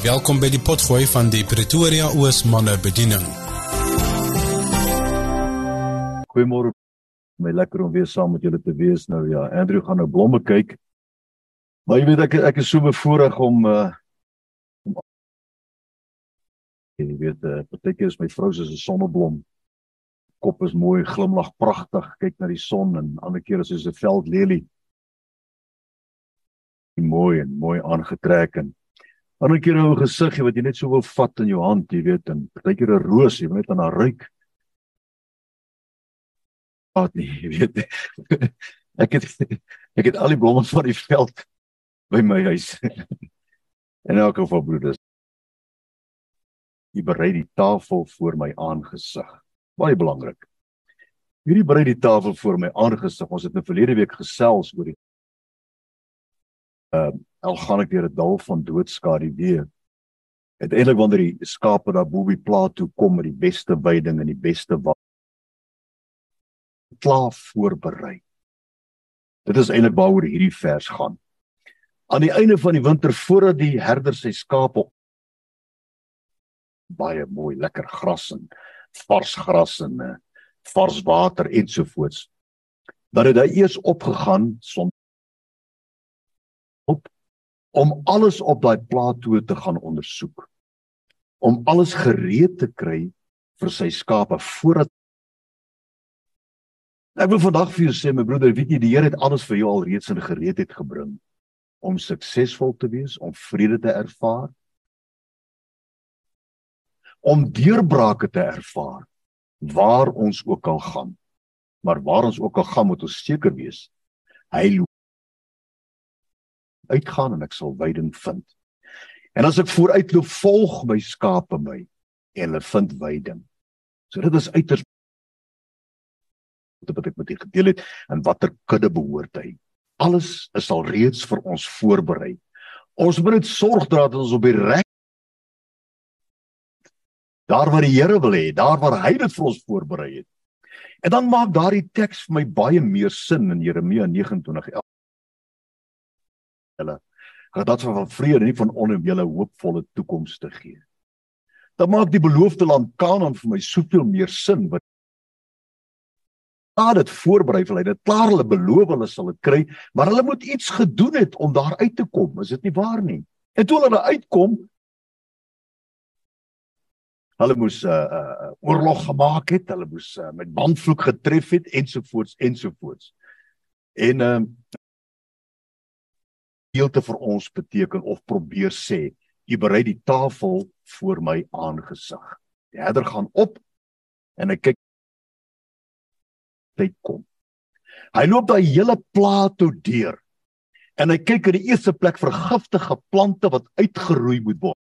Welkom by die potgooi van die Pretoria Oos manne bediening. Goeiemôre. My lekker om weer saam met julle te wees nou ja. Andrew gaan nou blomme kyk. Maar jy weet ek ek is so bevoorreg om uh om jy weet uh partykeer is my vrou 'n sonneblom. Kop is mooi, glimlag pragtig, kyk na die son en ander keer is sy so 'n veldlelie. Mooi en mooi aangetrek en Ander keer 'n gesiggie wat jy net so wil vat in jou hand, jy weet, en partykeer 'n roos, jy weet aan haar ruik. Wat nie, jy weet. ek het ek het al die blomme van die veld by my huis. en elke van broeders. Jy berei die tafel voor my aangesig. Baie belangrik. Hierdie berei die tafel voor my aangesig. Ons het 'n verlede week gesels oor die ehm uh, al gaan ek deur 'n dal van doodskade weer. Uiteindelik wanneer die skape daar bo by plaas toe kom met die beste veiding en die beste wat klaar voorberei. Dit is eintlik waaroor hierdie vers gaan. Aan die einde van die winter voordat die herder sy skape baie mooi lekker gras en vars gras en uh, vars water ensovoorts. Dan het hy eers opgegaan son om alles op daai plato te gaan ondersoek. Om alles gereed te kry vir sy skape voordat Ek wil vandag vir jou sê my broeder, weet jy die Here het alles vir jou al reeds in gereedheid gebring om suksesvol te wees, om vrede te ervaar, om deurbrake te ervaar waar ons ook al gaan. Maar waar ons ook al gaan, moet ons seker wees hy uitgaan en ek sal veiding vind. En as ek vooruitloop, volg my skape my en hulle vind veiding. So dit is uiters wat ek met u gedeel het en watter kudde behoort hy. Alles is al reeds vir ons voorberei. Ons moet net sorg dat ons op die reg daar waar die Here wil hê, daar waar hy dit vir ons voorberei het. En dan maak daardie teks vir my baie meer sin in Jeremia 29:11 gaan dat van vrede nie van onder julle hoopvolle toekoms te gee. Dan maak die beloofde land Kanaan vir my soveel meer sin wat daar dit voorberei vir hulle. Dit klaar hulle beloof hulle sal dit kry, maar hulle moet iets gedoen het om daar uit te kom. Is dit nie waar nie? En toe hulle uitkom hulle moes 'n uh, uh, oorlog gemaak het, hulle moes uh, met bandvloek getref het ensovoorts ensovoorts. En ehm uh, gedeelte vir ons beteken of probeer sê, u berei die tafel voor my aangesig. Die herder gaan op en hy kyk tyd kom. Hy loop daai hele plaas toe deur. En hy kyk in die eerste plek vir giftige plante wat uitgeroei moet word.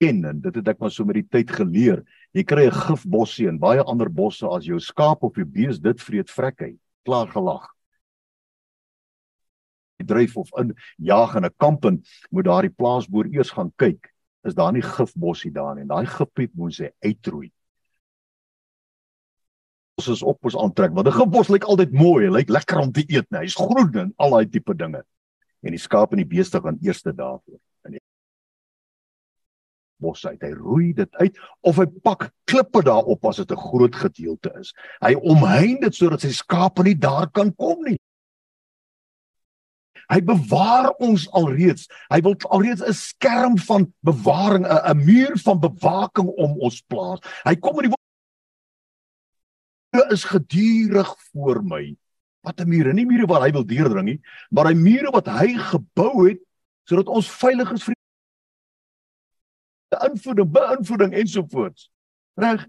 En, en dit het ek maar so met die tyd geleer. Jy kry 'n gifbossie en baie ander bosse as jou skaap of jou bees dit vreet vrek hy. Klaar gelag dryf of in jag in 'n kamp en moet daardie plaasboer eers gaan kyk is daar nie gifbossie daar nie. En daai gifpiet moet sy uitroei. Ons is op ons aantrek want 'n gifbos lyk altyd mooi lyk lekker om te eet nee hy's groen en al daai tipe dinge. En die skaap en die beeste gaan eerste daarvoor in die bos uit hy roei dit uit of hy pak klippe daarop as dit 'n groot gedeelte is. Hy omheind dit sodat sy skape nie daar kan kom nie Hy bewaar ons alreeds. Hy wil alreeds 'n skerm van bewaring, 'n 'n muur van bewaking om ons plaas. Hy kom in die is gedurig voor my. Wat 'n mure, nie mure wat hy wil deurdring nie, maar hy mure wat hy gebou het sodat ons veilig is vir die invloeding, beïnvloeding ensovoorts. Reg?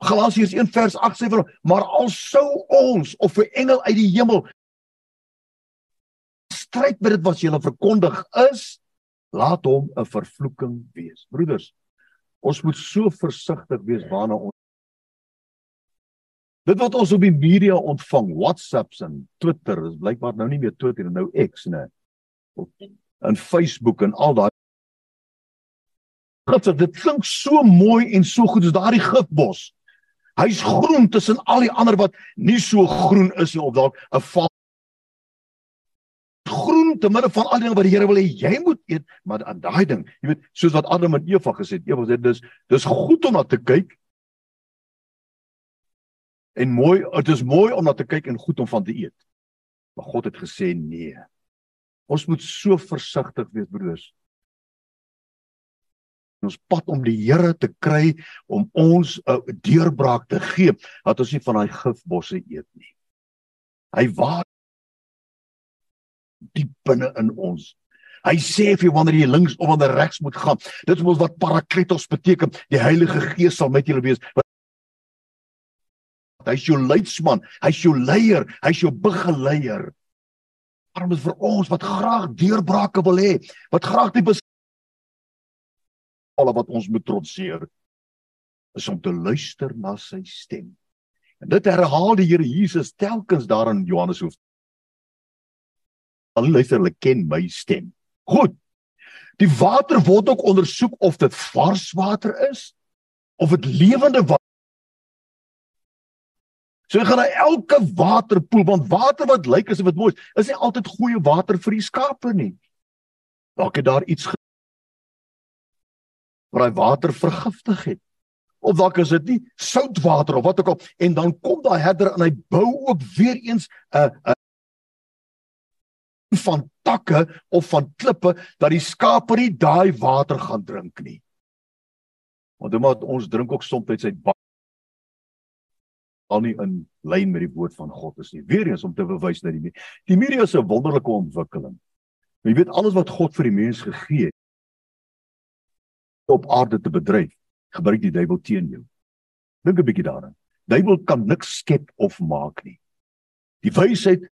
Galasiërs 1 vers 8 sê vir maar al sou ons of 'n engel uit die hemel stryd met dit wat jy verkondig is, laat hom 'n vervloeking wees. Broeders, ons moet so versigtig wees waarna ons Dit wat ons op die media ontvang, WhatsApps en Twitter, is blykbaar nou nie meer Twitter en nou X nê. En Facebook en al daai Gifs, dit klink so mooi en so goed as daardie gifbos. Hy's groen tussen al die ander wat nie so groen is nie of dalk 'n te midde van al dinge wat die Here wil hê jy moet eet, maar aan daai ding, jy weet, soos wat Adam en Eva gesê het, Eva sê dis dis goed om na te kyk. En mooi, dit is mooi om na te kyk en goed om van te eet. Maar God het gesê nee. Ons moet so versigtig wees broers ons pad om die Here te kry om ons 'n uh, deurbraak te gee dat ons nie van daai gifbosse eet nie. Hy waar diep binne in ons. Hy sê vir wanneer jy links of wanneer regs moet gaan. Dit is mos wat parakletos beteken. Die Heilige Gees sal met julle wees. Hy's jou leidsman, hy's jou leier, hy's jou begeleier. Daarom is vir ons wat graag deurbrake wil hê, wat graag die alle wat ons moet trotseer is om te luister na sy stem. En dit herhaal die Here Jesus telkens daar in Johannes hoef. Al luister hulle ken my stem. Goed. Die water word ook ondersoek of dit vars water is of dit lewende water. So jy gaan na elke waterpoel want water wat lyk asof dit mooi is, is nie altyd goeie water vir die skape nie. Dalk het daar iets waar hy water vergiftig het. Of dalk is dit nie soutwater of wat ook al en dan kom daai herder en hy bou ook weer eens 'n 'n van takke of van klippe dat die skape nie daai water gaan drink nie. Want omdat ons drink ook soms uit sy al nie in lyn met die woord van God is nie. Weer eens om te bewys dat die die media se wonderlike ontwikkeling. Jy weet alles wat God vir die mens gegee het op aarde te bedryf, gebruik die duiwel teen jou. Dink 'n bietjie daaraan. Duiwel kan niks skep of maak nie. Die wysheid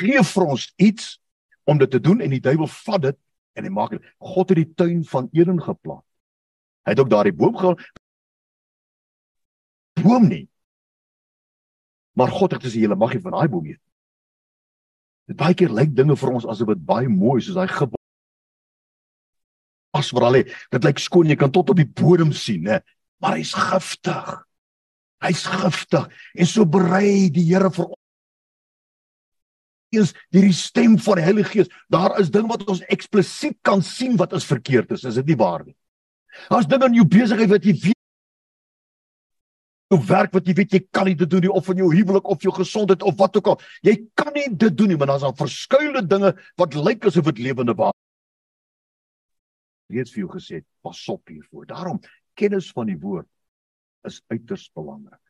gee vir ons iets om dit te doen en die duiwel vat dit en hy maak dit. God het die tuin van Eden geplant. Hy het ook daardie boom gehaal. Boom nie. Maar God het gesê jy mag nie van daai boom eet. Dit baie keer lyk dinge vir ons asof dit baie mooi soos daai as wat al lê. Dit lyk skoon, jy kan tot op die bodem sien, hè. Maar hy's giftig. Hy's giftig en so berei die Here vir ons deur die stem van die Heilige Gees. Daar is ding wat ons eksplisiet kan sien wat is verkeerd is. Is dit nie waar nie? Daar's dinge in jou besigheid wat jy weet jou werk wat jy weet jy kan nie dit doen nie of in jou huwelik of jou gesondheid of wat ook al. Jy kan nie dit doen nie, maar daar's al verskeie dinge wat lyk asof dit lewende waar reeds vir jou gesê, pas op hiervoor. Daarom kennis van die woord is uiters belangrik.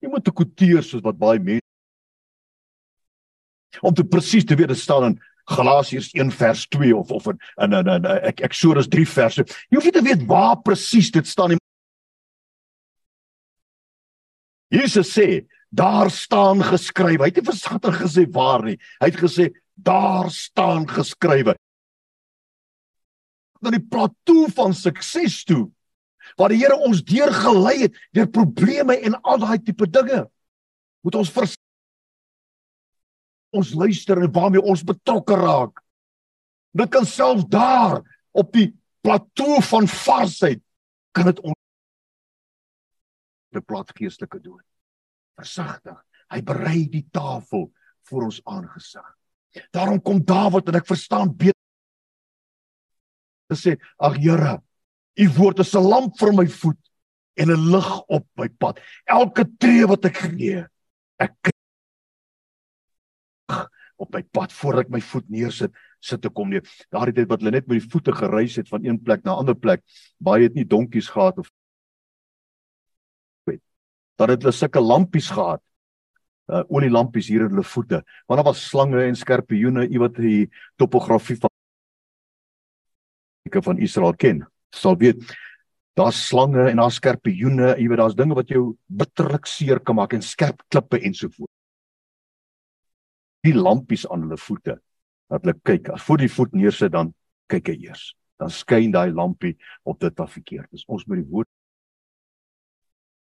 Jy moet te kwoteer soos wat baie mense om te presies te weet dit staan in Galasiërs 1 vers 2 of of in in in, in ek Eksodus 3 verse. Jy hoef nie te weet waar presies dit staan nie. Jesus sê, daar staan geskrywe. Hy het nie versater gesê waar nie. Hy het gesê daar staan geskrywe na die plateau van sukses toe waar die Here ons deurgelei het deur probleme en al daai tipe dinge moet ons vers ons luister en waarmee ons betrokke raak. Dit kan self daar op die plateau van varsheid kan dit ons beplat geestelike dood. Versigtig. Hy berei die tafel vir ons aangesig. Daarom kom Dawid en ek verstaan beter. Gesê: "Ag Here, U woord is 'n lamp vir my voet en 'n lig op my pad. Elke tree wat ek gee, ek op my pad voordat ek my voet neersit, sit ek kom neer. Daardie tyd wat hulle net met die voete gereis het van een plek na 'n ander plek, baie het nie donkies gehad of weet. Dan het hulle sulke lampies gehad. Uh olielampies hier in hulle voete. Want daar was slange en skorpioene, iewat die topografie van van Israel ken, sal weet daar's slange en daar's skorpioene, jy weet daar's dinge wat jou bitterlik seer kan maak en skerp klippe en so voort. Die lampies aan hulle voete, dat hulle kyk, as voor die voet neersit dan kyk hy eers. Dan skyn daai lampie op dit wat verkeerd is. Ons moet die woord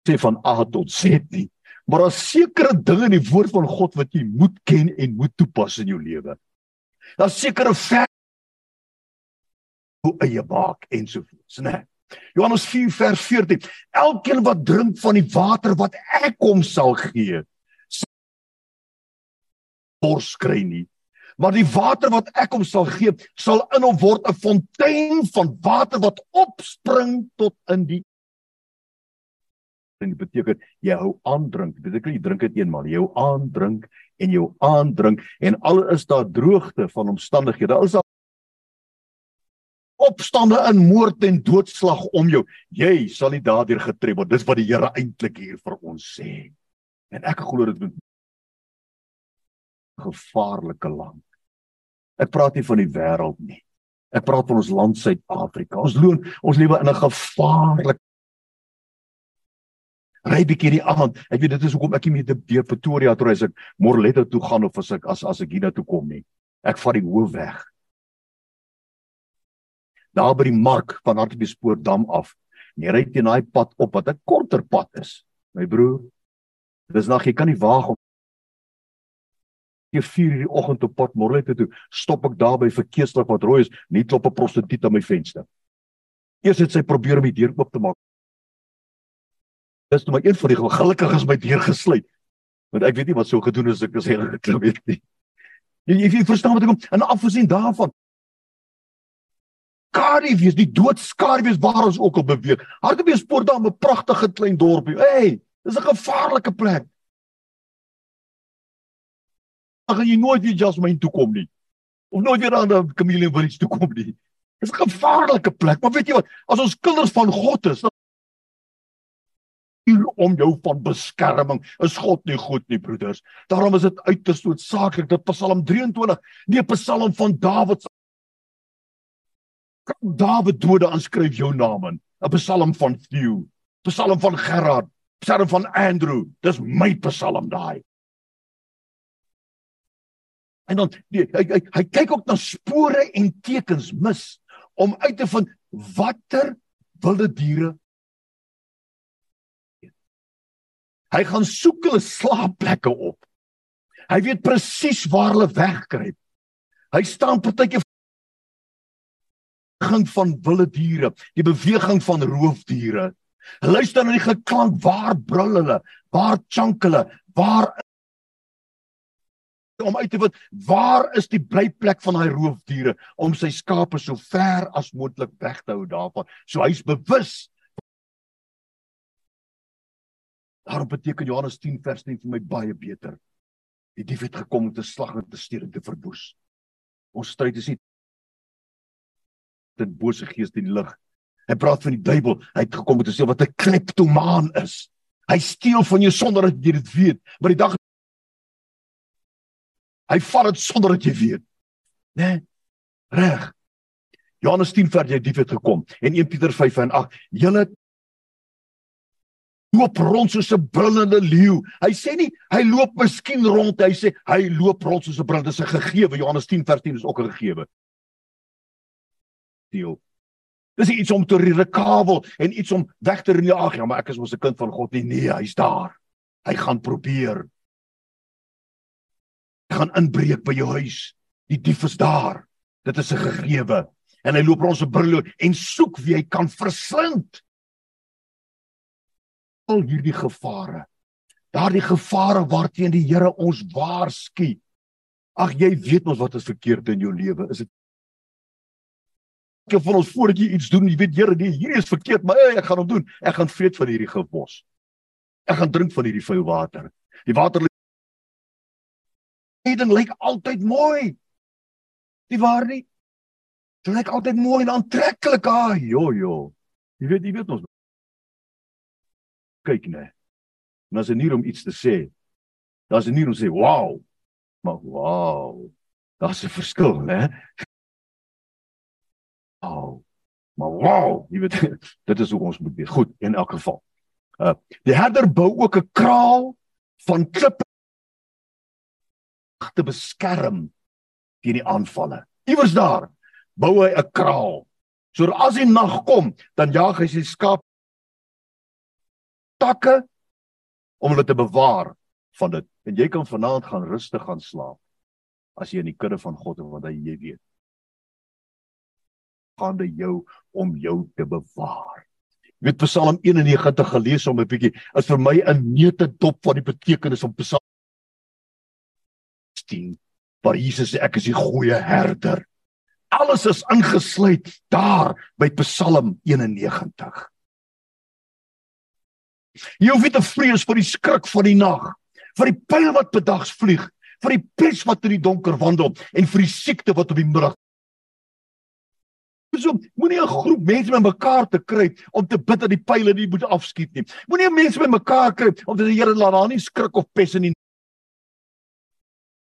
sê van A tot Z nie. Maar daar's sekere dinge in die woord van God wat jy moet ken en moet toepas in jou lewe. Daar's sekere jou eie baak ensovoorts, né? Johannes 4 vers 14. Elkeen wat drink van die water wat ek hom sal gee, bors kry nie. Maar die water wat ek hom sal gee, sal in hom word 'n fontein van water wat opspring tot in die en dit beteken jy hou aan drink. Dit beteken jy drink dit eenmaal, jy hou aan drink en jy aan drink en al is daar droogte van omstandighede. Al is daar opstande in moord en doodslag om jou. Jy sal nie daardeur getref word. Dis wat die Here eintlik hier vir ons sê. En ek glo dit moet gevaarlike land. Ek praat nie van die wêreld nie. Ek praat van ons land Suid-Afrika. Ons loon, ons lewe in 'n gevaarlike ry bietjie die aand. Ek weet dit is hoekom ek nie meer deur Pretoria toe reis ek Morletta toe gaan of as ek as as ek hier na toe kom nie. Ek vat die hoofweg. Daar by die mark van Hartbeespoortdam af. Jy ry teen daai pad op wat 'n korter pad is. My broer, dis nog jy kan nie waag om jy 4 die oggend op pad Morlette toe, stop ek daar by verkeerslig wat rooi is, nie klop 'n prostituut aan my venster. Eers het sy probeer om die deur oop te maak. Dis toe maar een van die gelukkig is my deur gesluit. Want ek weet nie wat sou gedoen as ek gesê het ek weet nie. Jy, jy, jy verstaan wat ek kom en afgesien daarvan Cardiff is die doodskaarwees waar ons ook op beweeg. Hartbeespoort daar 'n pragtige klein dorpie. Hey, dis 'n gevaarlike plek dan gaan jy nooit weer Jasmine toe kom nie. Of nooit weer aan 'n Camille Village toe kom nie. Dit is 'n gevaarlike plek, maar weet jy wat? As ons kinders van God is, dan om jou van beskerming. Is God nie goed nie, broeders? Daarom is dit uiters noodsaaklik dat Psalm 23, nie 'n Psalm van Dawid kan Dawid dode aanskryf jou naam in. 'n Psalm van Theo, Psalm van Gerard, Psalm van Andrew. Dis my Psalm daai. En dan die, hy hy hy kyk ook na spore en tekens mis om uit te vind watter wilde diere Hy gaan soek hulle slaapplekke op. Hy weet presies waar hulle wegkruip. Hy staan partyke gang van wilde diere, die beweging van roofdiere. Luister na die geklank, waar brul hulle? Waar chunk hulle? Waar om uit te vind waar is die blyplek van daai roofdiere om sy skape so ver as moontlik weg te hou daarvan. So hy's bewus. Daarom beteken Johannes 10 vers 10 vir my baie beter. Die dief het gekom om te slag en te steel en te verwoes. Ons stryd is nie dit bose gees in die lig. Hy praat van die duiwel. Hy het gekom om te sê wat 'n kleptomaan is. Hy steel van jou sonder dat jy dit weet. Maar die dag Hy vat dit sonder dat jy weet. Né? Nee? Reg. Johannes 10 vers jy dief het gekom en 1 Pieter 5 en 8. Julle loop rond soos 'n brullende leeu. Hy sê nie hy loop miskien rond, hy sê hy loop rond soos 'n brullende se gegewe. Johannes 10 vers 10 is ook 'n gegewe. Deel. Dis iets om te rekabel en iets om weg te ren. Ja, maar ek is mos 'n kind van God nie. Nee, hy's daar. Hy gaan probeer gaan inbreek by jou huis. Die dief is daar. Dit is 'n gegewe. En hy loop rond so brul en soek wie hy kan verslind. Al hierdie gevare. Daardie gevare waarteen die Here ons waarsku. Ag jy weet mos wat is verkeerd in jou lewe. Is dit Ek van ons voordat jy iets doen, jy weet Here, nee, hierdie is verkeerd, maar hey, ek gaan hom doen. Ek gaan vreet van hierdie gifbos. Ek gaan drink van hierdie vuil water. Die water Eden lyk altyd mooi. Die waar nie. Dit lyk altyd mooi en aantreklik. Ah, jo jo. Jy weet, jy weet ons. Kyk net. En as 'n nuur om iets te sê, daar's 'n nuur om sê, "Wow." Maar wow. Daar's 'n verskil, né? Wow. Maar wow, jy weet, dit is hoe ons moet wees. Goed, in elk geval. Uh die herder bou ook 'n kraal van klippe te beskerm teen die aanvalle. Iewers daar bou hy 'n kraal. So as die nag kom, dan jaag hy sy skaap takke om hulle te bewaar van dit. En jy kan vanaand gaan rustig gaan slaap as jy in die kudde van God is want hy jy weet. gaan hy jou om jou te bewaar. Jy weet Psalm 91 gelees om 'n bietjie is vir my 'n neute dop van die betekenis van Psalm 16 waar Jesus sê ek is die goeie herder. Alles is ingesluit daar by Psalm 91. Jy hoef nie te vrees vir die skrik van die nag, vir die pyl wat bedags vlieg, vir die pes wat in die donker wandel en vir die siekte wat op die middag So moenie 'n groep mense bymekaar te kry om te bid dat die pile nie moet afskiet nie. Moenie mense bymekaar kry om te sê Here laat daar nie skrik of pes in die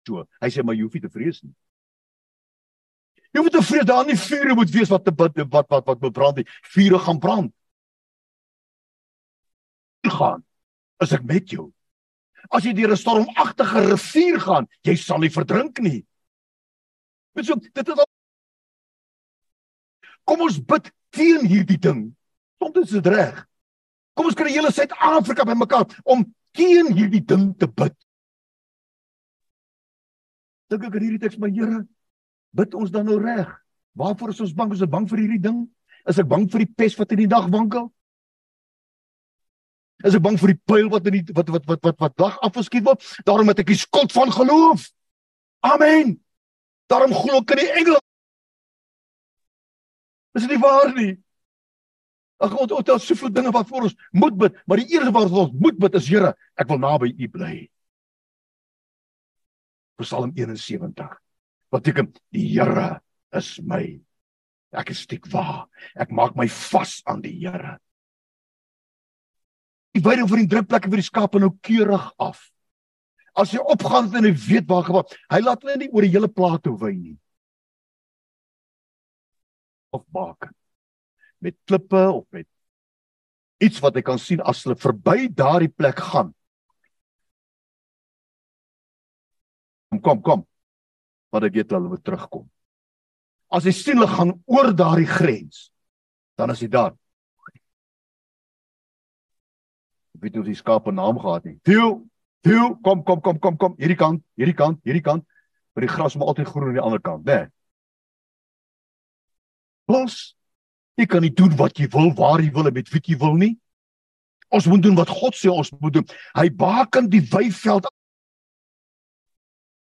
so. Hy sê maar jy hoef nie te vrees nie. Jy nie te vrees daar nie vure moet wees wat te wat wat wat moet brand nie. Vure gaan brand. gaan as ek met jou. As jy deur 'n stormagtige rivier gaan, jy sal nie verdrink nie. Dit is dit is Kom ons bid teen hierdie ding. Is dit reg. Kom ons kry hele Suid-Afrika bymekaar om teen hierdie ding te bid. Dink ek in hierdie teks my Here, bid ons dan nou reg? Waarvoor is ons bang? Is ons bang vir hierdie ding? Is ek bang vir die pes wat in die dag wankel? Is ek bang vir die pyl wat in die wat wat wat wat wat dag afgeskiet word? Daarom het ek die skuld van geloof. Amen. Daarom glo ek in die engele Is dit nie waar nie? Ag God, ons het soveel dinge wat vir ons moet bid, maar die eerste wat ons moet bid is Here, ek wil naby U bly. Psalm 71. Wat beteken die Here is my. Ek is steek waar. Ek maak my vas aan die Here. Ek weet oor die drukplekke vir die skape nou keurig af. As jy opgaan en jy weet waar gewaar, hy laat hulle nie oor die hele plaas toe wy nie of baken met klippe of met iets wat hy kan sien as hulle verby daardie plek gaan. Kom kom kom. Wat ek weet hulle moet terugkom. As sien hulle gaan oor daardie grens, dan is hy daar. Ek weet nie of die skaap 'n naam gehad nie. Theo, Theo, kom kom kom kom kom hierdie kant, hierdie kant, hierdie kant. Maar die gras moet altyd groen aan die ander kant, né? Nee. Ons jy kan nie doen wat jy wil, waar jy wil en met wie jy wil nie. Ons moet doen wat God sê ons moet doen. Hy baken die weiveld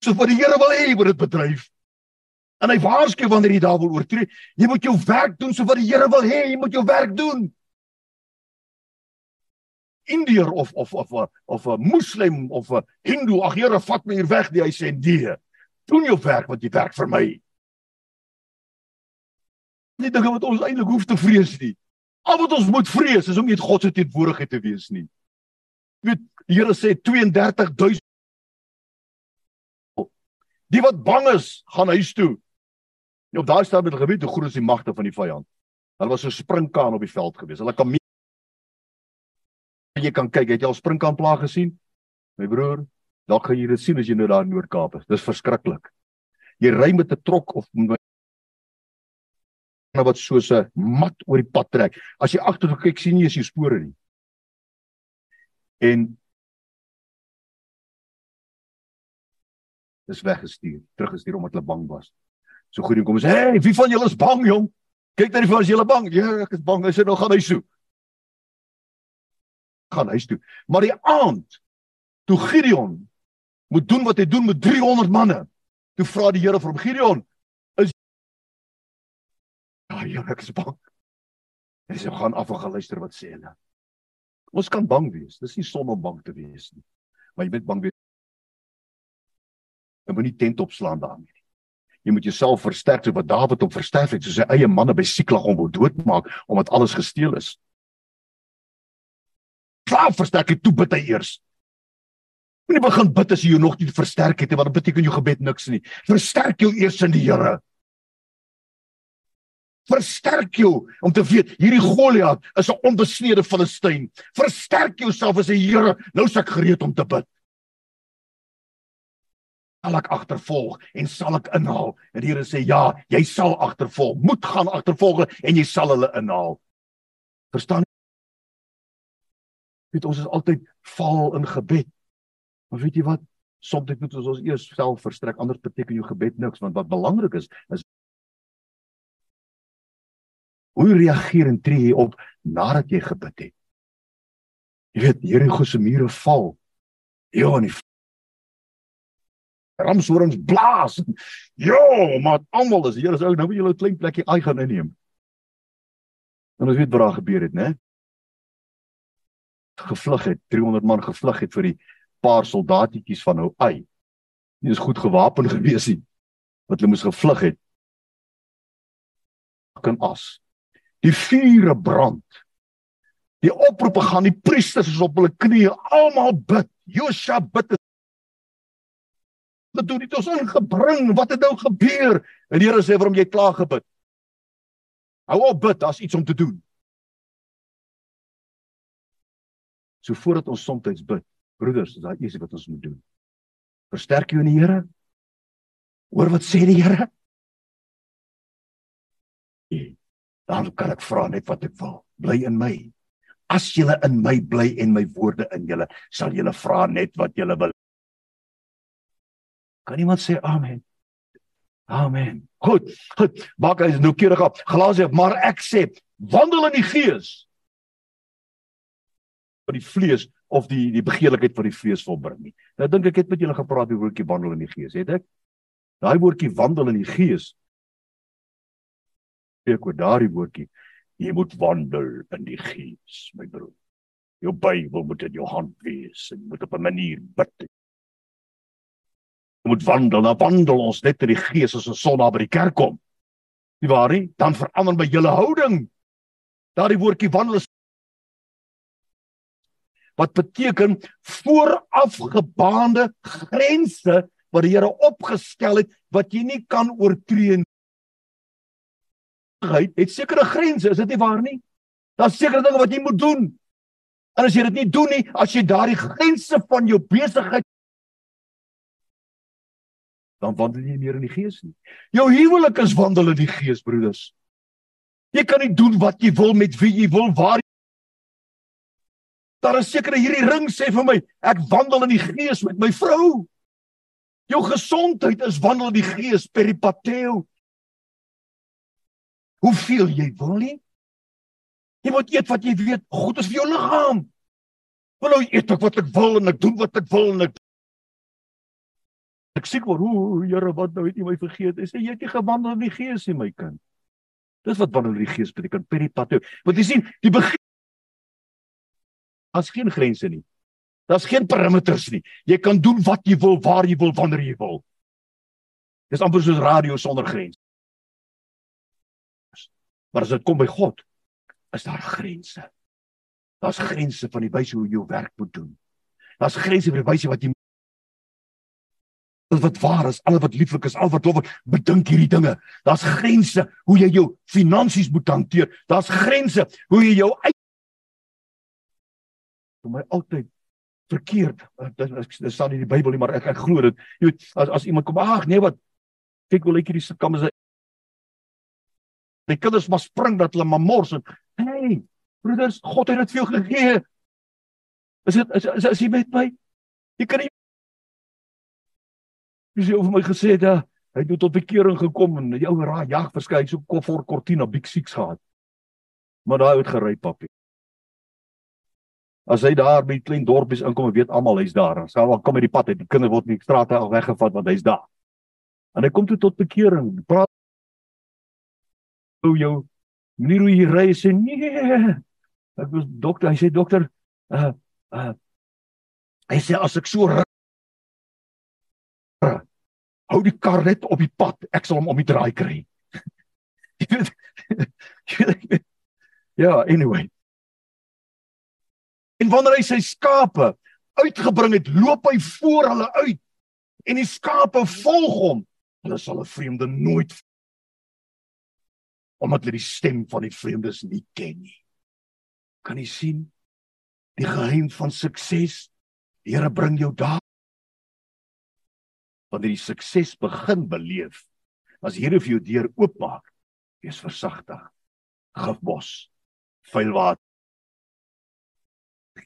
so wat die Here wil hê oor dit bedryf. En hy waarsku wanneer jy daar wil oortree, jy moet jou werk doen so wat die Here wil hê, jy moet jou werk doen. Indiër of of of of 'n moslim of 'n hindoe, ag Here, vat my hier weg, die hy sê nee. Doen jou werk wat jy werk vir my nie dinge wat ons eintlik hoef te vrees nie. Al wat ons moet vrees is om net God se teenwoordigheid te wees nie. Jy weet, die Here sê 32000 Die wat bang is, gaan huis toe. En op daai stadium het gebied hoe groot is die magte van die vyand. Hulle was so springkaan op die veld gewees. Hulle kan jy kan kyk, het jy al springkaan plaag gesien? My broer, dalk gaan jy dit sien as jy nou daar in Noord-Kaap is. Dis verskriklik. Jy ry met 'n trok of wat soos 'n mat oor die pad trek. As jy agtertoe kyk, sien jy sy spore nie. En dis weggestuur, teruggestuur omdat hulle bang was. So goed en kom sê, "Hey, wie van julle is bang, jong? Kyk net vir as julle bang." Ja, ek is bang. Hy sê nou gaan hy so. Gaan hy toe. Maar die aand toe Gideon moet doen wat hy doen met 300 manne. Toe vra die Here vir hom, "Gideon, Ja, ek is bang. En sy gaan af en gaan luister wat sê hulle. Ons kan bang wees. Dis nie son om bang te wees nie. Maar jy moet bang wees. Jy moet nie tent opslaan daarmee nie. Jy moet jouself versterk soos wat Dawid hom versterk het, soos sy eie manne by Siklag om wou doodmaak omdat alles gesteel is. Klaar versterk jy toe bid hy eers. Moenie begin bid as jy jou nog nie versterk het nie, want dit beteken jou gebed niks nie. Versterk jou eers in die Here versterk jou om te weet hierdie Goliat is 'n onbesnede Filistyn. Versterk jouself as 'n Here, nou ek gereed om te bid. Sal ek agtervolg en sal ek inhaal? En die Here sê ja, jy sal agtervolg. Moet gaan agtervolg en jy sal hulle inhaal. Verstaan? Weet ons is altyd val in gebed. Maar weet jy wat? Soms moet ons ons eers self verstrek, anders beteken jou gebed niks, want wat belangrik is, is Hoe reageer en tree jy op nadat jy gebid het? Jy weet, Here God se mure val. Ja, en die ramshorings blaas. Ja, maar almal is hier is ou nou wil julle 'n klein plekkie ai gaan inneem. En ons weet wat daar gebeur het, né? Gevlug het 300 man gevlug het vir die paar soldatietjies van nou ai. Nie is goed gewapen gewees nie. Wat hulle moes gevlug het. Kan as. Die vure brand. Die oproepe gaan die priesters is op hulle knieë almal bid. Josua bid Wat doen dit ons ingebring? Wat het nou gebeur? En die Here sê vir hom jy klaar gebid. Hou op bid, daar's iets om te doen. So voordat ons soms bid, broeders, is daar iets wat ons moet doen. Versterk jou in die Here. Hoor wat sê die Here? Dan kan ek vra net wat ek wil. Bly in my. As jy in my bly en my woorde in julle, sal julle vra net wat julle wil. Kan iemand sê amen? Amen. Goed. Goed. Maak hy nou keurig op. Galasië, maar ek sê, wandel in die gees. vir die vlees of die die begeerlikheid van die vlees volbring nie. Nou dink ek het met julle gepraat oor woordjie wandel in die gees, het ek? Daai woordjie wandel in die gees. Ek oor daardie woordjie, jy moet wandel in die gees, my broer. Jou Bybel moet in jou hand wees en moet op 'n manier bid moet wandel, dan wandel ons net in die gees as ons Sondag by die kerk kom. Nie waar nie? Dan verander my hele houding. Daardie woordjie wandel is wat beteken voorafgebaande grense wat die Here opgestel het wat jy nie kan oortree nie. Hy het sekere grense, is dit nie waar nie? Daar's sekere dinge wat jy moet doen. En as jy dit nie doen nie, as jy daardie grense van jou besigheid dan wandel jy nie meer in die gees nie. Jou huwelik is wandel in die gees, broeders. Jy kan nie doen wat jy wil met wie jy wil, waar jy Daar is sekere hierdie ring sê vir my, ek wandel in die gees met my vrou. Jou gesondheid is wandel in die gees, peripateo. Hoeveel jy wil nie? Jy moet eet wat jy weet goed is vir jou liggaam. Wil nou eet ek wat ek wil en ek doen wat ek wil en ek Ek siek word, o Here, wat nou het U my vergeet? Hy sê jy het nie gewandel in die gees nie, my kind. Dis wat wandel in die gees beteken, peripateo. Want jy sien, die begin Daar's geen grense nie. Daar's geen perimeters nie. Jy kan doen wat jy wil, waar jy wil, wanneer jy wil. Dis amper soos radio sonder grens. Maar as dit kom by God, is daar grense. Daar's grense van die wyse hoe jy jou werk moet doen. Daar's grense vir die wyse wat jy al wat waar is, al wat lieflik is, al wat lof, bedink hierdie dinge. Daar's grense hoe jy jou finansies moet hanteer. Daar's grense hoe jy jou uit vir my altyd verkeerd. Dit staan in die Bybel nie, maar ek ek glo dit. Jy weet, as as iemand kom, ag nee, wat kyk wil ek hierdie se kamers Die kinders maar spring dat hulle maar mors en hey, broeders, God het dit vir jou gegee. Is dit is, is, is jy met my? Jy kan nie Dis jy over my gesê dat hy het tot bekering gekom en die ou raai jag verskyn so voor Cortina Big Six gehad. Maar daai het gery papie. As hy daar by klein dorpies inkom, weet almal hy's daar. Sal wel kom met die pad uit. Die kinders word nie strate al weggevat want hy's daar. En hy kom toe tot bekering. Praat ou jou manier hoe hy ry sê nee. Ek was dokter, hy sê dokter, uh uh hy sê as ek so hou die kar net op die pad, ek sal hom om die draai kry. ja, anyway. En wanneer hy sy skape uitgebring het, loop hy voor hulle uit en die skape volg hom. Hulle sal 'n vreemde nooit omdat hulle die stem van die vreemdes nie ken nie. Kan jy sien die geheim van sukses? Here bring jou daar wanneer jy sukses begin beleef, as Here vir jou deur oopmaak, wees versigtig. Gifbos, vuil water.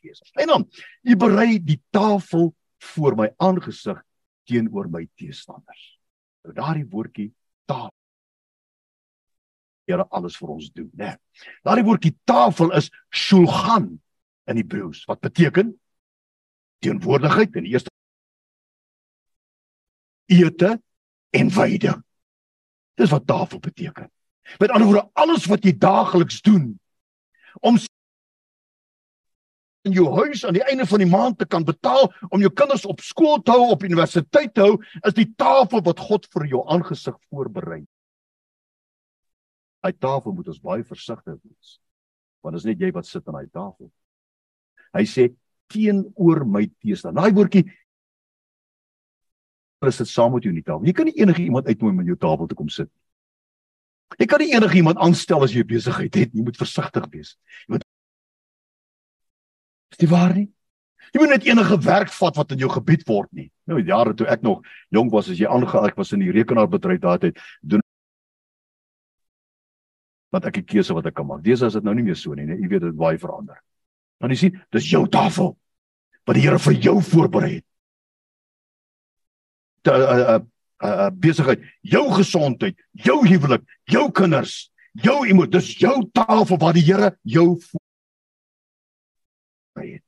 Gees. En dan, jy berei die tafel voor my aangesig teenoor my teestanders. Nou daardie woordjie tafel. Here alles vir ons doen, né? Daardie woordjie tafel is shulchan in Hebreëus wat beteken teenwoordigheid in die eerste ete en veiding. Dis wat tafel beteken. Met ander woorde, alles wat jy daagliks doen om in jou huis aan die einde van die maand te kan betaal om jou kinders op skool te hou, op universiteit te hou, is die tafel wat God vir jou aangesig voorberei. Hy tafel moet ons baie versigtig wees. Want is net jy wat sit aan daai tafel. Hy sê teenoor my teestaan. Daai woordjie is dit saam met jou in die tafel. Jy kan nie enige iemand uitnooi om aan jou tafel te kom sit nie. Jy kan nie enige iemand aanstel as jy besigheid het nie. Jy moet versigtig wees. Jy moet Is dit waar nie? Jy moet net enige werk vat wat in jou gebied word nie. Nou jare toe ek nog jonk was as jy aangehaal was in die rekenaarbedryf daai tyd doen wat ek 'n keuse wat ek kan maak. Deesdae is dit nou nie meer so nie, nee. Jy weet dit baie verander. Dan jy sien, dis jou tafel wat die Here vir jou voorberei het. 'n 'n 'n besigheid, jou gesondheid, jou huwelik, jou kinders, jou iemand, dis jou tafel waar die Here jou voorberei.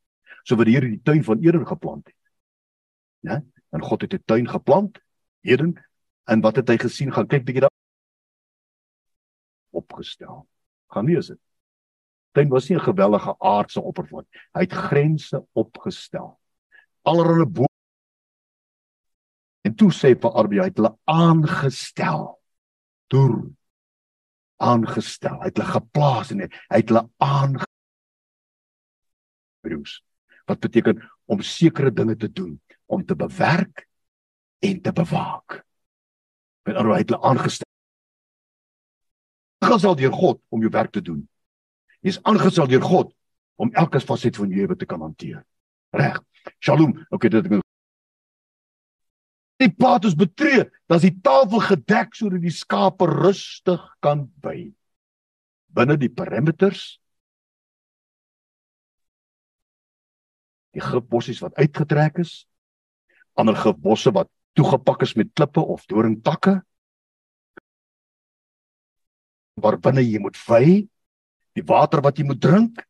So wat die Here die tuin van Eden geplant het. Ja? En God het 'n tuin geplant, Eden, en wat het hy gesien? Gaan kyk bietjie daar opgestel. Gaan lees dit. Tuin was nie 'n gewellige aardse oppervlak. Hy het grense opgestel. Allerhande En toe sê vir Arbie, hy het hulle aangestel. Deur aangestel. Hy het hulle geplaas en hy het hulle aange Bruce. Wat beteken om sekere dinge te doen, om te bewerk en te bewaak. Met hy het hulle aangestel. Aangestel deur God om jou werk te doen. Jy is aangestel deur God om elke faset van jou lewe te kan hanteer. Reg. Shalom. Okay, dit ek die pad ons betree, dan is die tafel gedek sodat die skape rustig kan by binne die perimeters. Die gebossies wat uitgetrek is, ander gebosse wat toegepak is met klippe of doringtakke. Waar binne jy moet vy, die water wat jy moet drink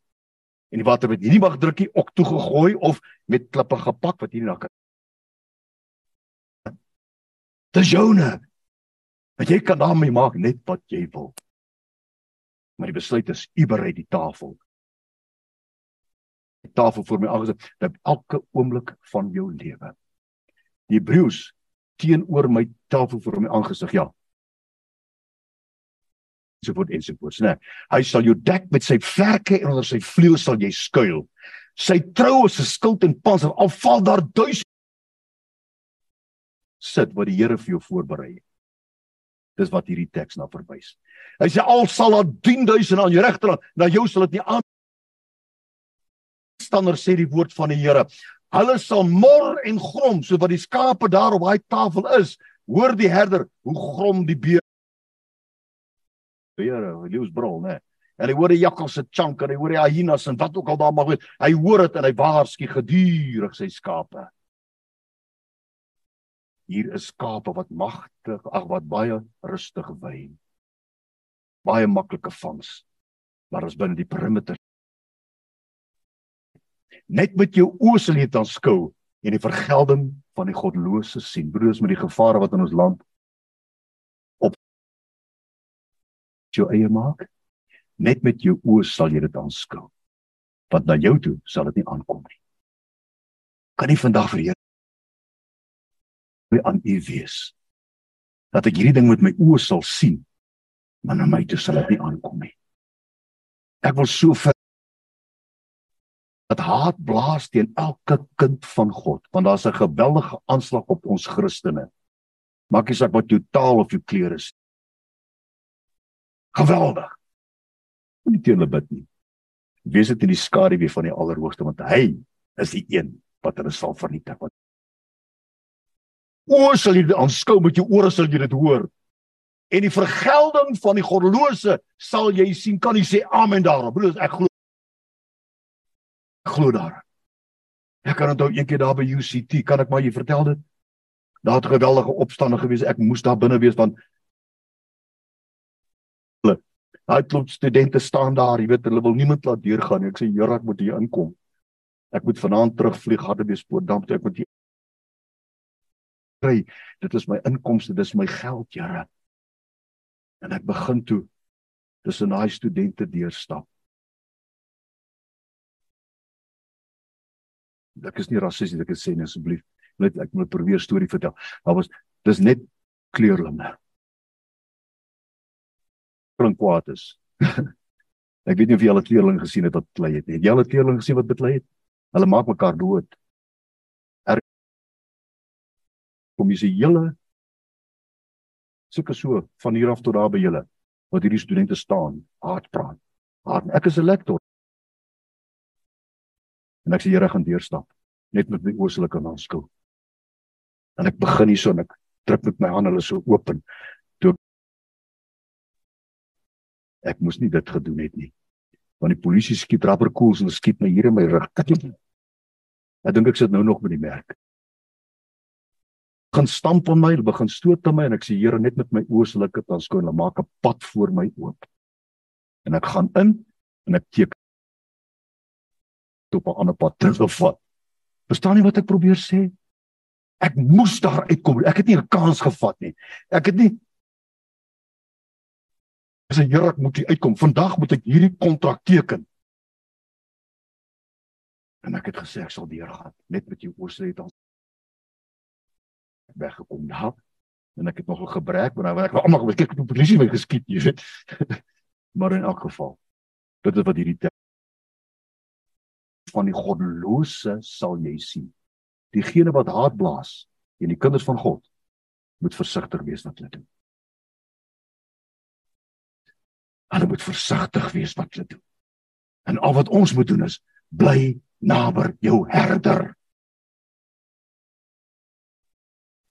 en die water wat jy nie mag drink nie, ook toegegooi of met klippe gepak wat jy nie na kan Dis joune. Want jy kan daarmee maak net wat jy wil. Die besluit is u berei die tafel. Die tafel vir my aangesit dat elke oomblik van jou lewe. Hebreëus teenoor my tafel vir my aangesig, ja. So word en so voort, né? Hy sal jou dek met sy vlerke en onder sy vleuels sal jy skuil. Sy trou is 'n skild en panser. Al val daar duisend sit wat die Here vir jou voorberei het. Dis wat hierdie teks na verwys. Hy sê al sal daar 10000 aan jou regterhand, na jou sal dit nie aan stander sê die woord van die Here. Hulle sal mor en grom so wat die skape daar op daai tafel is. Hoor die herder hoe grom die beer. Here, leeu's brul, né? En hy hoor die jakkals se chunk en hy hoor die hyenas en wat ook al daar mag wees. Hy hoor dit en hy waarsku gedurig sy skape hier is skape wat magtig, ag wat baie rustig wyn. Baie maklike vangs. Maar ons binne die perimeter. Net met jou oë sal jy dan skou en die vergelding van die godlose sien. Broers met die gevare wat in ons land op jou eie maak. Net met jou oë sal jy dit aanskou. Want na jou toe sal dit nie aankom nie. Kan nie vandag vir by aan u wees. Dat ek hierdie ding met my oë sal sien, maar na my toe sal dit nie aankom nie. Ek wil so vir dat haat blaas teen elke kind van God, want daar's 'n geweldige aanslag op ons Christene. Maak nie saak wat jou taal of jou kleur is. Geweldig. Moenie teen hulle bid nie. Wees dit in die skaduwee van die Allerhoogste want hy is die een wat hulle sal vernietig oë sal jy dit aanskou met jou ore sal jy dit hoor. En die vergelding van die goddelose sal jy sien kan jy sê amen daarop. Broers ek glo glo daar. Ek kan onthou eendag daar by UCT kan ek maar jy vertel dit? Daar het geweldige opstande gewees ek moes daar binne wees want daai klop studente staan daar jy weet hulle wil niemand laat deurgaan ek sê Here ek moet hier inkom. Ek moet vanaand terugvlieg dan moet ek moet kry. Dit is my inkomste, dis my geld, Here. En ek begin toe tussen daai studente deurstap. Ek is nie rassisties, ek sê net asseblief, net ek moet probeer storie vertel. Daar was dis net kleurlinge. Is. ek weet nie of jy al 'n kleurling gesien het wat klei het nie. Jy al 'n kleurling gesien wat beklei het? Hulle maak mekaar dood. Kom jy se hele sulke so van hier af tot daar by julle wat hierdie studente staan, hard praat. Hard. Ek is 'n lektor. En ek sê Here gaan deurstap net met my oorselike naskil. En ek begin hierso en ek druk met my hande hulle so oop. Toe ek moes nie dit gedoen het nie. Want die polisie skiet rubberkoels en skiet my hier in my rug. Ek dink ek sit nou nog met die merk gaan stamp op my, hulle begin stoot aan my en ek sê Here net met my oë sal ek dit aanskoon, hulle maak 'n pad voor my oop. En ek gaan in en ek teken op 'n ander pad teruggevat. Verstaan jy wat ek probeer sê? Ek moes daar uitkom. Ek het nie 'n kans gevat nie. Ek het nie Dis 'n Here, ek moet hier uitkom. Vandag moet ek hierdie kontrak teken. En ek het gesê ek sal deurgaan net met jou oorslee dan weggekom. Daar en ek het nog 'n gebrek want nou ek wou almal kyk op die polisie my geskiet jy weet. Maar in elk geval dit is wat hierdie van die goddelose sal jy sien. Diegene wat haat blaas en die kinders van God moet versigtig wees wat hulle doen. Hulle moet versigtig wees wat hulle doen. En al wat ons moet doen is bly naby jou herder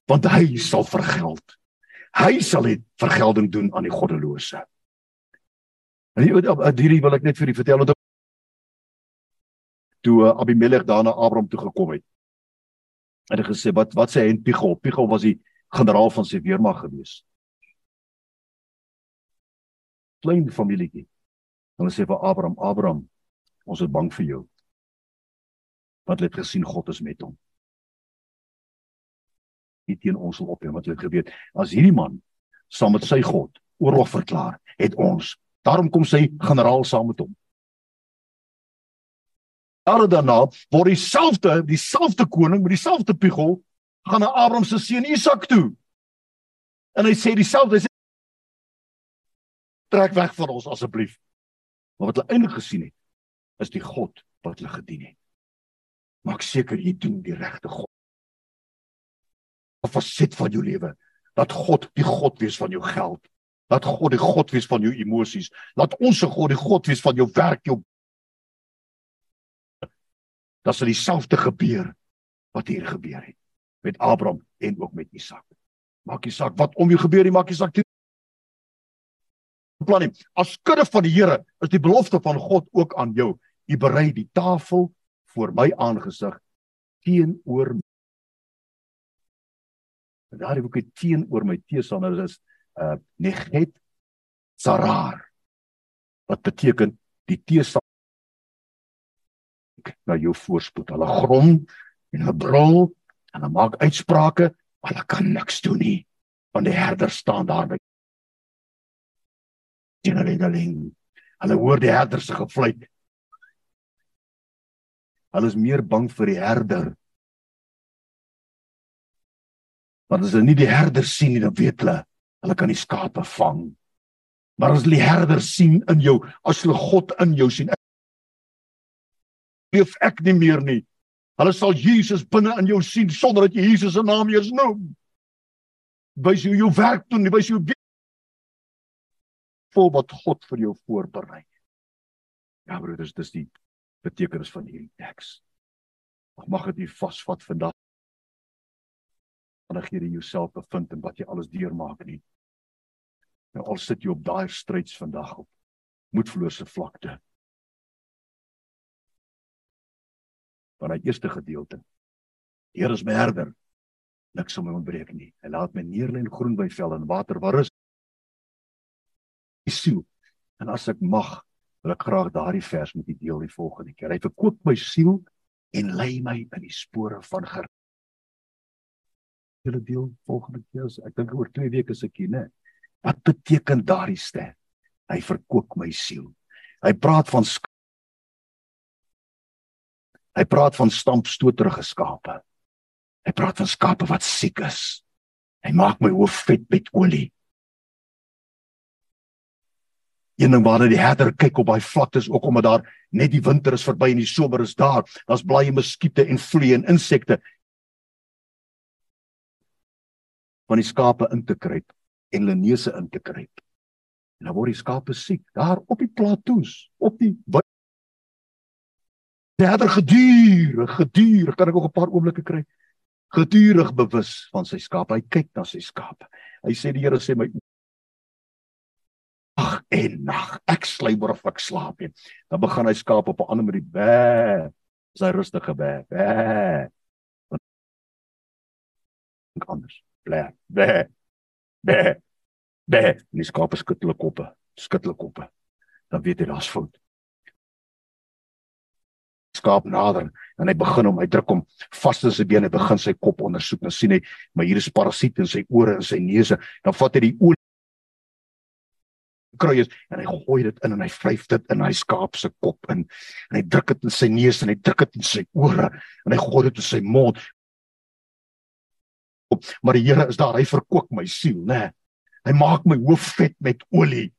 want hy sal vergeld. Hy sal dit vergelding doen aan die goddelose. En hierdie wil ek net vir u vertel dat toe uh, Abimelech daarna Abraham toe gekom het. En hy gesê wat wat sê hy en Pichol? Pichol was die generaal van sy weermag gewees. Klein familietjie. Hulle sê vir Abraham, Abraham, ons is bang vir jou. Want hulle het gesien God is met hom nie teen ons sal opneem wat jy het geweet as hierdie man saam met sy God oorlog verklaar het ons daarom kom sy generaal saam met hom Daar daarna word dieselfde dieselfde koning met dieselfde piegel gaan na Abraham se seun Isak toe. En hy sê dieselfde, hy sê trek weg van ons asseblief. Maar wat hulle eintlik gesien het is die God wat hulle gedien het. Maak seker jy doen die regte God. 'n faset van jou lewe. Dat God die God wees van jou geld. Dat God die God wees van jou emosies. Laat ons se God die God wees van jou werk, jou Dat sal dieselfde gebeur wat hier gebeur het met Abraham en ook met Isak. Maak nie saak wat om jou gebeur nie, maak nie saak plan nie. As kudde van die Here is die belofte van God ook aan jou. U berei die tafel voor my aangesig teenoor En daardie boek het teenoor my teestander is uh Neget Sarar wat beteken die teestander na jou voorspoed. Hulle grom en hulle brul en hulle maak uitsprake, hulle kan niks doen nie. Want die herder staan daar by Generaling. Hulle hoor die herder se gefluit. Hulle is meer bang vir die herder Want as hulle nie die herder sien nie, dan weet hulle hulle kan die skape vang. Maar as hulle die herder sien in jou, as hulle God in jou sien, leef ek nie meer nie. Hulle sal Jesus binne in jou sien sonder dat jy Jesus se naam eers noem. Wys jou jou werk doen, wys jou vol wat God vir jou voorberei. Ja broeders, dis die betekenis van hierdie teks. Mag dit vasvat vandag jy jouself bevind en wat jy alles deurmaak nie. Nou al sit jy op daai stryds vandag op moedverlose vlakte. Van die eerste gedeelte. Die Here is my herder. Niks sal my ontbreek nie. Hy laat my neerlê in groen by velde en water waar rus. Siel. En as ek mag, wil ek graag daardie vers met u deel die volgende keer. Hy verkoop my siel en lei my in die spore van ger julle deel volgende keer. Ek dink oor 2 weke is ek hier, né? Wat beteken daardie ster? Hy verkoop my siel. Hy praat van Hy praat van stampstoterige skape. Hy praat van skape wat siek is. Hy maak my hoof vet met olie. Een ding waarna die herder kyk op daai vlaktes ook omdat daar net die winter is verby en die somer is daar. Daar's blye muskiete en vliee en insekte van die skape in te kruip en hulle neuse in te kruip. En dan word die skape siek daar op die plaatoes, op die herder gedurig, gedurig, kan ek ook 'n paar oomblikke kry. Gedurig bewus van sy skape. Hy kyk na sy skape. Hy sê die Here sê my Ag en nag, ek slymer of ek slaap nie. Dan begin hy skaap op 'n ander manier bê. Sy rustige bê. Bê. Anders. Bê. Bê. Bê. Bê. Die skape skud hulle koppe. Skud hulle koppe. Dan weet hy daar's fout skaap nader en hy begin hom hy druk hom vas in sy bene begin sy kop ondersoek dan sien hy maar hier is parasiete in sy ore en sy neuse dan vat hy die olie kruies en hy gooi dit in en hy vryf dit in hy skaap se kop in en hy druk dit in sy neus en hy druk dit in sy ore en hy gooi dit in sy mond maar die Here is daar hy verkoop my siel nê hy maak my hoof vet met olie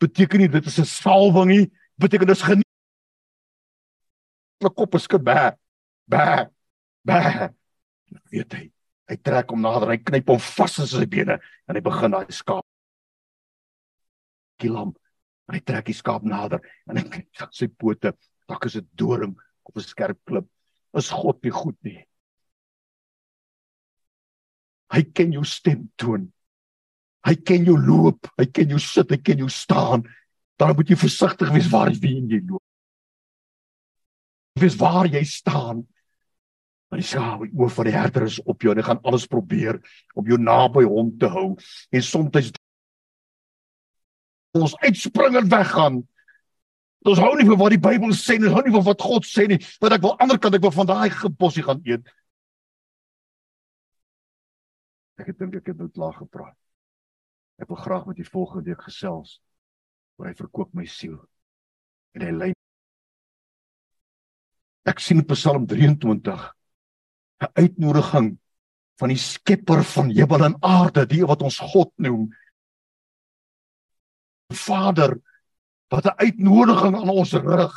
beteken nie dit is 'n salwing nie beteken dit is my kop is gebê. Bê. Bê. Weet hy. Hy trek hom nader, hy knyp hom vas in sy bene en hy begin daai skaap. Kilam. Hy trek die skaap nader en hy knyp sy pote. Dalk is dit doring op 'n skerp klip. Is God nie goed nie? Hy ken jou stemtoon. Hy ken jou loop, hy ken jou sit, hy ken jou staan. Dan moet jy versigtig wees waar jy loop weet waar jy staan. Maar die skaap oor van die herder is op jou en hy gaan alles probeer om jou naby hom te hou. En soms ons uitspring en weggaan. Ons hou nie vir wat die Bybel sê nie, ons hou nie vir wat God sê nie, want ek wil ander kant ek wil van daai gebossie gaan eet. Ek het dink ek het nou klaar gepraat. Ek wil graag met u volgende week gesels oor hy verkoop my siel. En hy lei Ek sien Psalm 23 'n uitnodiging van die Skepper van hemel en aarde, die wat ons God noem. Vader, wat 'n uitnodiging aan ons rig.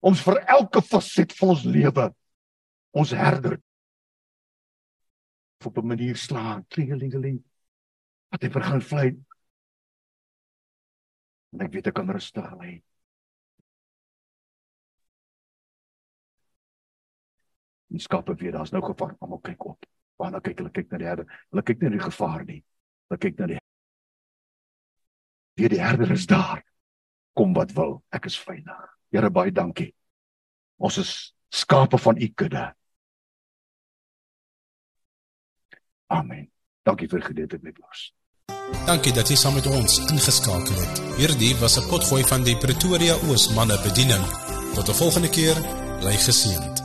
Ons vir elke faset van ons lewe ons herder op 'n manier slaan, klingelingeling. Wat hy begin vlei. En ek weet ek kan rustig lê. die skape weet daar's nou gevaar, almal kyk op. Waarna kyk hulle kyk na die herder. Hulle kyk nie na die gevaar nie. Hulle kyk na die Wie die herder is daar. Kom wat wil, ek is veilig. Here baie dankie. Ons is skape van u kudde. Amen. Dankie vir gedeelte met ons. Dankie dat jy saam met ons ingeskakel het. Hierdie was 'n potgooi van die Pretoria Oos manne bediening. Tot 'n volgende keer, bly geseënd.